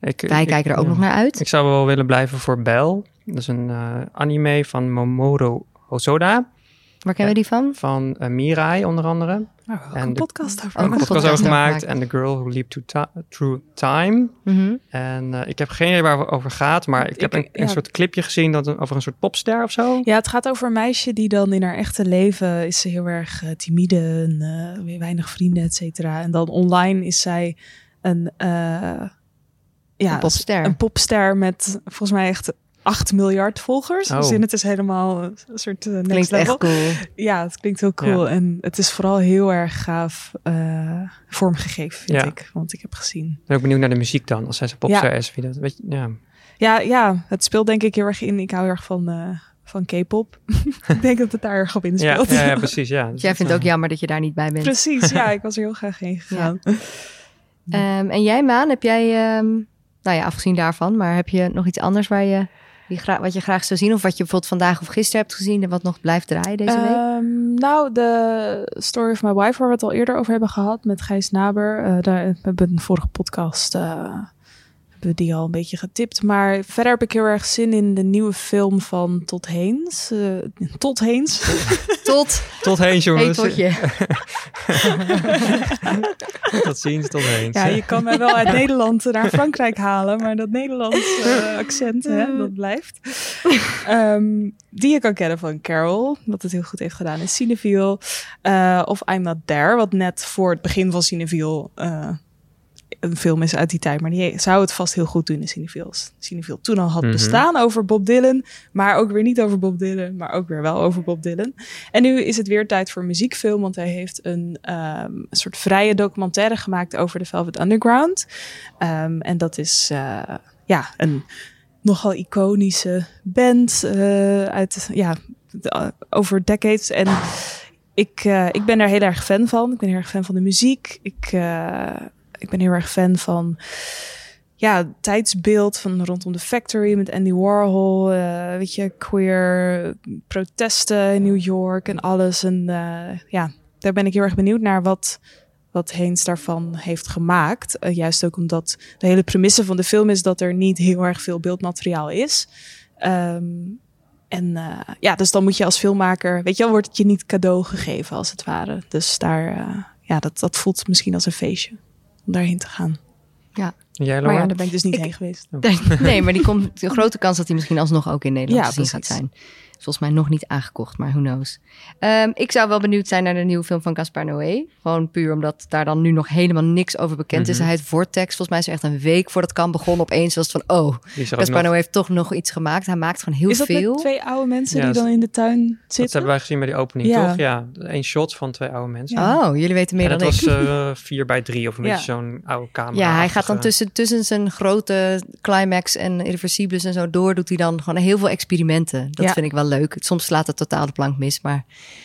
Ik, wij ik- kijken er ook ja. nog naar uit. Ik zou wel willen blijven voor Bell. Dat is een eh, anime van Momoro Hosoda. Waar kennen we die van? Van eh, Mirai onder andere. Ook En een de- podcast over. Ook een podcast over gemaakt. En The Girl Who Leaped to Through Time. Mhm. En eh, ik heb geen idee waar het over gaat. Maar ik, Ik- heb een, een soort clipje gezien dat, over een soort popster of zo. Ja, het gaat over een meisje die dan in haar echte leven is ze heel erg eh, timide en eh, weer weinig vrienden, et cetera. En dan online is zij een, eh, ja, Een popster. een popster met volgens mij echt 8 miljard volgers. Oh. Dus in het is helemaal een soort uh, next Klinkt level. echt cool. Ja, het klinkt heel cool. En het is vooral heel erg gaaf eh, vormgegeven, vind Ja. ik. Want ik heb gezien. Ik ben ook benieuwd naar de muziek dan. Als zij zo'n popster is. Wie dat, weet je, ja. Ja, ja, het speelt denk ik heel erg in. Ik hou heel erg van, eh, van K-pop. ik denk dat het daar erg op Ja, inspeelt. ja, ja, precies. Ja. Dus Jij vindt het ook jammer dat je daar niet bij bent. Precies, ja, ik was er heel graag heen gegaan. Ehm, en jij, Maan, heb jij, ehm, nou ja, afgezien daarvan, maar heb je nog iets anders waar je, wat je graag zou zien? Of wat je bijvoorbeeld vandaag of gisteren hebt gezien en wat nog blijft draaien deze week? Ehm, nou, de Story of My Wife, waar we het al eerder over hebben gehad met Gijs Naber. eh, daar we hebben een vorige podcast uh, hebben we die al een beetje getipt. Maar verder heb ik heel erg zin in de nieuwe film van Todd Heens. Uh, Todd Heens. Tot, Tot heen, hey, jongens. totje. tot ziens, tot. Ja, je kan mij wel uit Nederland naar Frankrijk halen, maar dat Nederlands uh, accent, hè, dat blijft. Um, die je kan kennen van Carol, wat het heel goed heeft gedaan in Cineville. Uh, of I'm Not There, wat net voor het begin van Cineville uh, een film is uit die tijd. Maar die zou het vast heel goed doen in Cineville. Cineville toen al had Mhm. bestaan over Bob Dylan, maar ook weer niet over Bob Dylan, maar ook weer wel over Bob Dylan. En nu is het weer tijd voor muziekfilm, want hij heeft een, um, een soort vrije documentaire gemaakt over de Velvet Underground. Um, en dat is uh, ja, een nogal iconische band uh, uit ja, de, over decades. En ik, ik ben er heel erg fan van. Ik ben heel erg fan van de muziek. Ik, ik ben heel erg fan van ja, tijdsbeeld van rondom de Factory met Andy Warhol. Uh, weet je, queer protesten in New York en alles. En uh, ja, daar ben ik heel erg benieuwd naar wat, wat Heens daarvan heeft gemaakt. Uh, juist ook omdat de hele premisse van de film is dat er niet heel erg veel beeldmateriaal is. Um, en ja, dus dan moet je als filmmaker, weet je wordt het je niet cadeau gegeven als het ware. Dus daar, ja, dat, dat voelt misschien als een feestje om daarheen te gaan. Ja. Jij, maar ja, daar ben ik dus niet ik, heen geweest. Nee, maar die komt, de grote kans dat hij misschien alsnog ook in Nederland ja, te zien gaat zijn. Volgens mij nog niet aangekocht, maar who knows. Um, ik zou wel benieuwd zijn naar de nieuwe film van Gaspar Noé. Gewoon puur omdat daar dan nu nog helemaal niks over bekend is. Hij heet Vortex. Volgens mij is er echt een week voordat kan begon. Opeens was het van, oh, Gaspar Noé heeft toch nog iets gemaakt. Hij maakt gewoon heel is dat veel. Met twee oude mensen ja, die dan in de tuin zitten? Dat hebben wij gezien bij die opening, ja. toch? Ja, een shot van twee oude mensen. Ja. Oh, jullie weten meer dan ik. ik. Het was uh, vier bij drie of een beetje zo'n oude camera. Ja, hij gaat dan tussen, tussen zijn grote climax en irreversibles en zo door. Doet hij dan gewoon heel veel experimenten. Dat vind ik wel leuk. Soms slaat het totaal de plank mis. Maar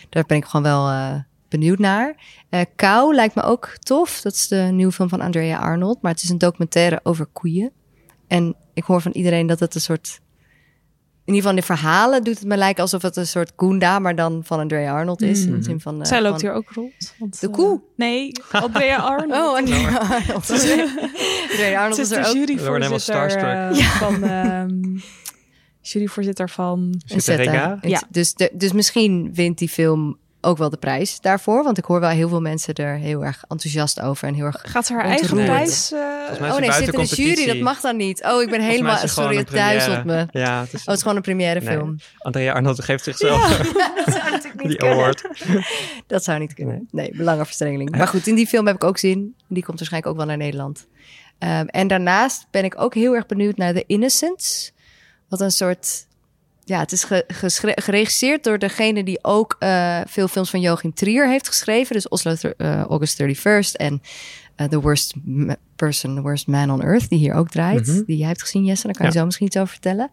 daar ben ik gewoon wel uh, benieuwd naar. Uh, Kou lijkt me ook tof. Dat is de nieuwe film van Andrea Arnold. Maar het is een documentaire over koeien. En ik hoor van iedereen dat het een soort... In ieder geval in de verhalen doet het me lijken alsof het een soort Gunda, maar dan van Andrea Arnold is. Mm-hmm. In de zin van, uh, Zij loopt van, hier ook rond. Want, de koe? nee, Andrea Arnold. Oh, Andrea Arnold. Andrea Arnold is, is er de ook. juryvoorzitter uh, van... Um, juryvoorzitter van... Zeta. Ja. Dus, de, dus misschien wint die film ook wel de prijs daarvoor. Want ik hoor wel heel veel mensen er heel erg enthousiast over. En heel erg Gaat ze haar eigen prijs... Uh... Oh nee, zit in de jury. Dat mag dan niet. Oh, ik ben helemaal... Sorry, het duizelt me. Ja, het is, oh, het is gewoon een première nee. film. Andrea Arnold geeft zichzelf ja, dat zou natuurlijk niet die kunnen. award. dat zou niet kunnen. Nee, belangenverstrengeling. Maar goed, in die film heb ik ook zin. Die komt waarschijnlijk ook wel naar Nederland. Um, en daarnaast ben ik ook heel erg benieuwd naar The Innocents. Wat een soort ja, het is ge geregisseerd door degene die ook uh, veel films van Joachim Trier heeft geschreven. Dus Oslo uh, August 31st en uh, The Worst Person, The Worst Man on Earth, die hier ook draait. Mm -hmm. Die jij hebt gezien, Jesse. Daar kan je zo misschien iets over vertellen.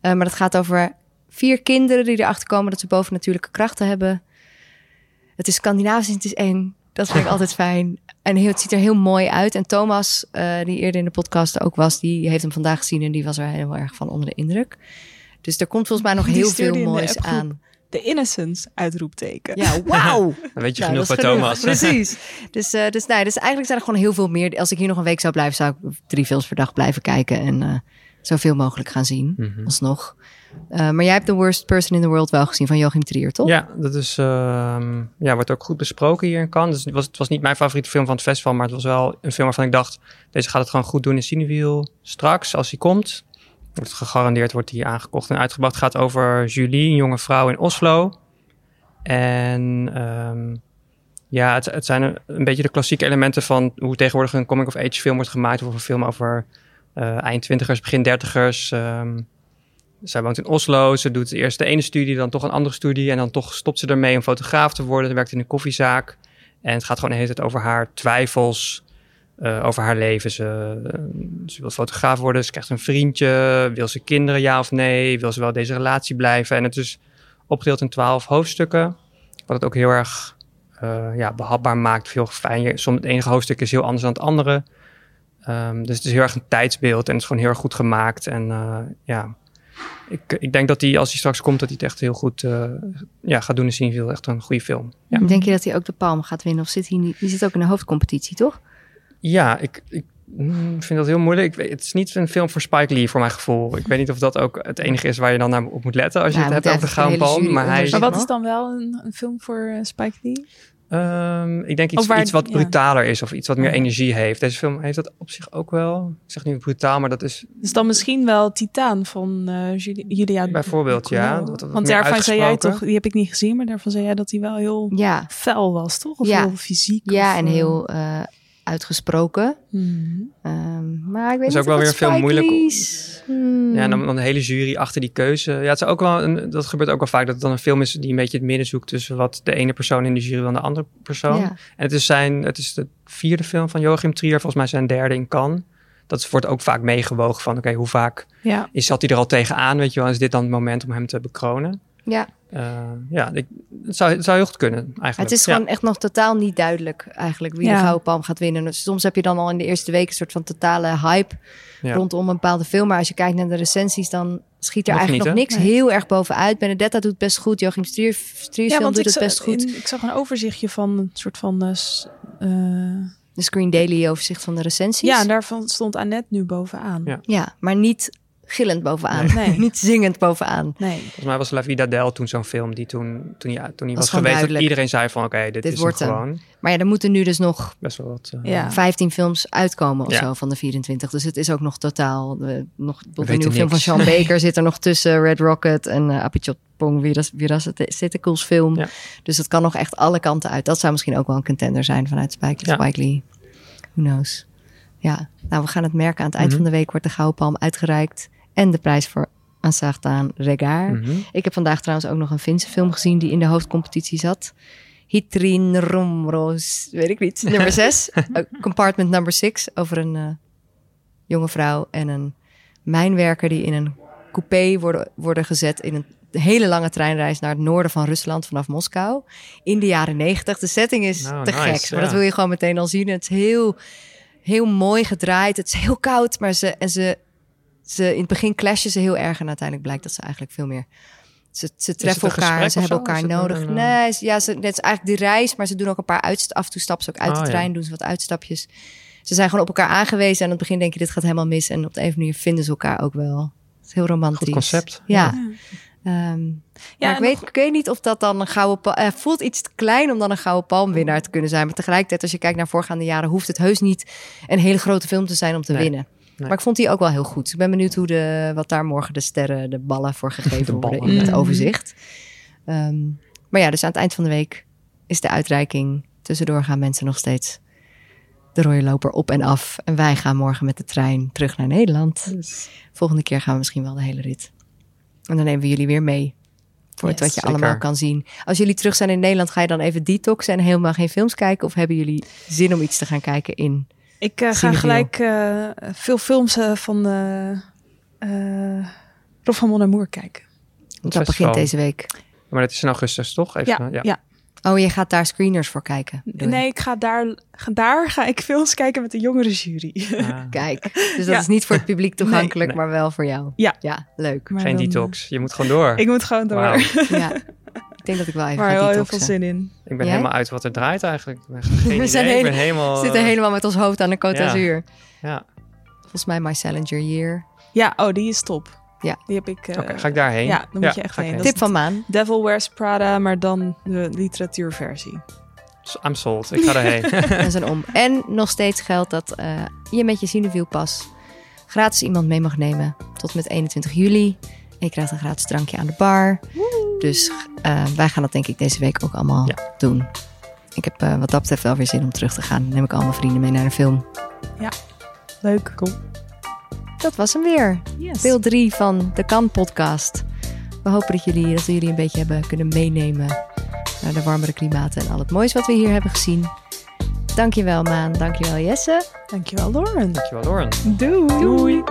Maar dat gaat over vier kinderen die erachter komen dat ze bovennatuurlijke krachten hebben. Het is Scandinavisch, het is eng. Dat vind ik altijd fijn. En heel, het ziet er heel mooi uit. En Thomas, uh, die eerder in de podcast ook was, die heeft hem vandaag gezien en die was er heel erg van onder de indruk. Dus er komt volgens mij nog heel veel moois aan. The Innocence, uitroepteken. Ja, wauw. Dan weet je Nou, genoeg van Thomas. Precies. Dus, eh, dus, nee, dus eigenlijk zijn er gewoon heel veel meer. Als ik hier nog een week zou blijven, zou ik drie films per dag blijven kijken. En eh, zoveel mogelijk gaan zien. Mhm. Alsnog. Eh, maar jij hebt The Worst Person in the World wel gezien van Joachim Trier, toch? Ja, dat is, ehm, ja, wordt ook goed besproken hier in Cannes. Dus het, was, het was niet mijn favoriete film van het festival, maar het was wel een film waarvan ik dacht, deze gaat het gewoon goed doen in Cinewiel straks, als hij komt. Wordt gegarandeerd wordt hij aangekocht en uitgebracht. Het gaat over Julie, een jonge vrouw in Oslo. En ehm, ja, het, het zijn een, een beetje de klassieke elementen van hoe tegenwoordig een coming-of-age film wordt gemaakt. Of een film over eh eind twintigers, begin dertigers. Ehm, zij woont in Oslo. Ze doet eerst de ene studie, dan toch een andere studie. En dan toch stopt ze ermee om fotograaf te worden. Ze werkt in een koffiezaak. En het gaat gewoon de hele tijd over haar twijfels. eh, over haar leven. Ze, eh, ze wil fotograaf worden. Ze krijgt een vriendje. Wil ze kinderen, ja of nee? Wil ze wel deze relatie blijven? En het is opgedeeld in twaalf hoofdstukken. Wat het ook heel erg ja, behapbaar maakt. Heel fijn. Je- Soms het enige hoofdstuk is heel anders dan het andere. Ehm, dus het is heel erg een tijdsbeeld. En het is gewoon heel erg goed gemaakt. En eh, ja, ik, ik denk dat hij, als hij straks komt, dat hij het echt heel goed eh, ja, gaat doen in Cineville. Echt een goede film. Ja, Denk je dat hij ook de palm gaat winnen? Of zit hij niet? Die zit ook in de hoofdcompetitie, toch? ja ik, ik mm, vind dat heel moeilijk. Ik weet, het is niet een film voor Spike Lee, voor mijn gevoel. Ik weet niet of dat ook het enige is waar je dan naar op moet letten als je Nou, het hebt over de Gouden Palm. Maar hij. Maar wat is dan wel een, een film voor eh, Spike Lee? Ehm, ik denk iets, waar- iets wat ja. brutaler is of iets wat meer energie heeft. Deze film heeft dat op zich ook wel. Ik zeg nu brutaal, maar dat is Dus dan misschien wel Titaan van eh, Juli- Julia. bijvoorbeeld, ja. Ducournau. Wat- wat Want daarvan zei jij toch, die heb ik niet gezien, maar daarvan zei jij dat hij wel heel Ja, fel was, toch? Of Ja. heel fysiek. ja of, en eh, heel eh, uitgesproken. Ehm, maar ik weet is niet ook wel weer veel Spike moeilijk- Lee's- Hmm. Ja, en dan, dan de hele jury achter die keuze. Ja, het is ook wel een, dat gebeurt ook wel vaak dat het dan een film is die een beetje het midden zoekt tussen wat de ene persoon in de jury wil en de andere persoon. Ja. En het is zijn, het is de vierde film van Joachim Trier, volgens mij zijn derde in Cannes. Dat wordt ook vaak meegewogen van, oké, hoe vaak Ja. is, zat hij er al tegenaan, weet je wel, is dit dan het moment om hem te bekronen? ja, Eh, ja, ik, het, zou, het zou heel goed kunnen, eigenlijk. het is Ja. gewoon echt nog totaal niet duidelijk eigenlijk wie Ja. de Gouden Palm gaat winnen. Dus soms heb je dan al in de eerste week een soort van totale hype Ja. rondom een bepaalde film. Maar als je kijkt naar de recensies, dan schiet er Nog eigenlijk niet, nog niks heel erg bovenuit. Benedetta doet het best goed. Joachim Strier, Strier's film doet het best goed. in- ik zag een overzichtje van een soort van... eh, eh, De Screen Daily overzicht van de recensies. ja, en daarvan stond Annette nu bovenaan. Ja. Ja, maar niet gillend bovenaan. Nee. Nee. niet zingend bovenaan. Nee. Volgens mij was La Vida Del toen zo'n film die toen, toen hij, toen hij was, geweest, dat iedereen zei van, oké, dit, Dit is wordt hem gewoon. Maar ja, er moeten nu dus nog Best wel wat... eh, Ja. 15 films uitkomen of Ja. zo van de 24. Dus het is ook nog totaal... eh, nog, een nieuwe film van. Sean Baker zit er nog tussen. Red Rocket en uh, Apichatpong. Virasitacles film. Ja. Dus het kan nog echt alle kanten uit. Dat zou misschien ook wel een contender zijn vanuit Spike, Ja. Spike Lee. Who knows? Ja, nou we gaan het merken. Aan het eind Mhm. van de week wordt de Gouden Palm uitgereikt. En de prijs voor Un Certain Regard. mhm. Ik heb vandaag trouwens ook nog een Finse film gezien die in de hoofdcompetitie zat. Hitrin Romroos, weet ik niet, nummer 6. compartment number 6 over een eh, jonge vrouw en een mijnwerker die in een coupé worden, worden gezet in een hele lange treinreis naar het noorden van Rusland vanaf Moskou. In de jaren 90. De setting is Oh, te nice, gek, maar dat wil je gewoon meteen al zien. Het is heel, heel mooi gedraaid. Het is heel koud, maar ze, en ze, ze, in het begin clashen ze heel erg en uiteindelijk blijkt dat ze eigenlijk veel meer ze, ze treffen elkaar ze hebben elkaar nodig. een, eh, Nee, ze- ja, ze, het is eigenlijk die reis, maar ze doen ook een paar uitst af en toe stappen ze ook uit Oh, de ja. trein, doen ze wat uitstapjes. Ze zijn gewoon op elkaar aangewezen en aan het begin denk je dit gaat helemaal mis en op de een of andere manier vinden ze elkaar ook wel. Het is heel romantisch. Goed concept. Ja. Ja. Ehm, Ja, maar ik weet, nog- ik weet niet of dat dan een gouden palm... eh, voelt iets te klein om dan een gouden palmwinnaar te kunnen zijn. Maar tegelijkertijd, als je kijkt naar voorgaande jaren... hoeft het heus niet een hele grote film te zijn om te Nee. winnen. Nee. Maar ik vond die ook wel heel goed. Ik ben benieuwd hoe de, wat daar morgen de sterren, de ballen voor gegeven De worden in het Mhm. overzicht. Ehm, maar ja, dus aan het eind van de week is de uitreiking. Tussendoor gaan mensen nog steeds de rode loper op en af. En wij gaan morgen met de trein terug naar Nederland. Volgende keer gaan we misschien wel de hele rit. En dan nemen we jullie weer mee. Voor het wat je zeker. allemaal kan zien. Als jullie terug zijn in Nederland, ga je dan even detoxen en helemaal geen films kijken? Of hebben jullie zin om iets te gaan kijken in? Ik eh, ga gelijk eh, veel films eh, van eh eh Rob van kijken. Want dat begint deze week. Maar dat is in augustus, toch? Even, Ja, ja. Oh, je gaat daar screeners voor kijken. je? Nee, ik ga daar, daar ga ik films kijken met de jongere jury. Ah, Kijk, dus dat Ja. is niet voor het publiek toegankelijk, Nee. maar wel voor jou. Ja. Ja, leuk. Maar Geen dan, detox. Je moet gewoon door. Ik moet gewoon door. Ja. Ik denk dat ik wel even Maar ga heel veel zin in. Ik ben Jij? helemaal uit wat er draait eigenlijk. Geen We zijn idee. Ik ben hele- helemaal... We zitten helemaal met ons hoofd aan de Côte Ja. d'Azur. Ja, Volgens mij My Salinger Year. Ja, oh, die is top. Ja. Die heb ik... eh, oké. Ga ik daarheen? Ja, dan moet je echt heen. Tip van Maan. Devil Wears Prada, maar dan de literatuurversie. I'm sold. Ik ga daarheen. en zijn om. En nog steeds geldt dat eh, je met je Cineviel-pas gratis iemand mee mag nemen. Tot met 21 juli. En je krijgt een gratis drankje aan de bar. Dus eh, wij gaan dat denk ik deze week ook allemaal Ja. doen. Ik heb eh, wat dat betreft wel weer zin om terug te gaan. Dan neem ik al mijn vrienden mee naar de film. Leuk. Cool. Dat was hem weer. Yes. Deel 3 van de Kan podcast. We hopen dat, jullie, dat we jullie een beetje hebben kunnen meenemen naar de warmere klimaten en al het moois wat we hier hebben gezien. Dankjewel Maan, dankjewel Jesse. Dankjewel, Lauren. Dankjewel, Lauren. Doei. Doei.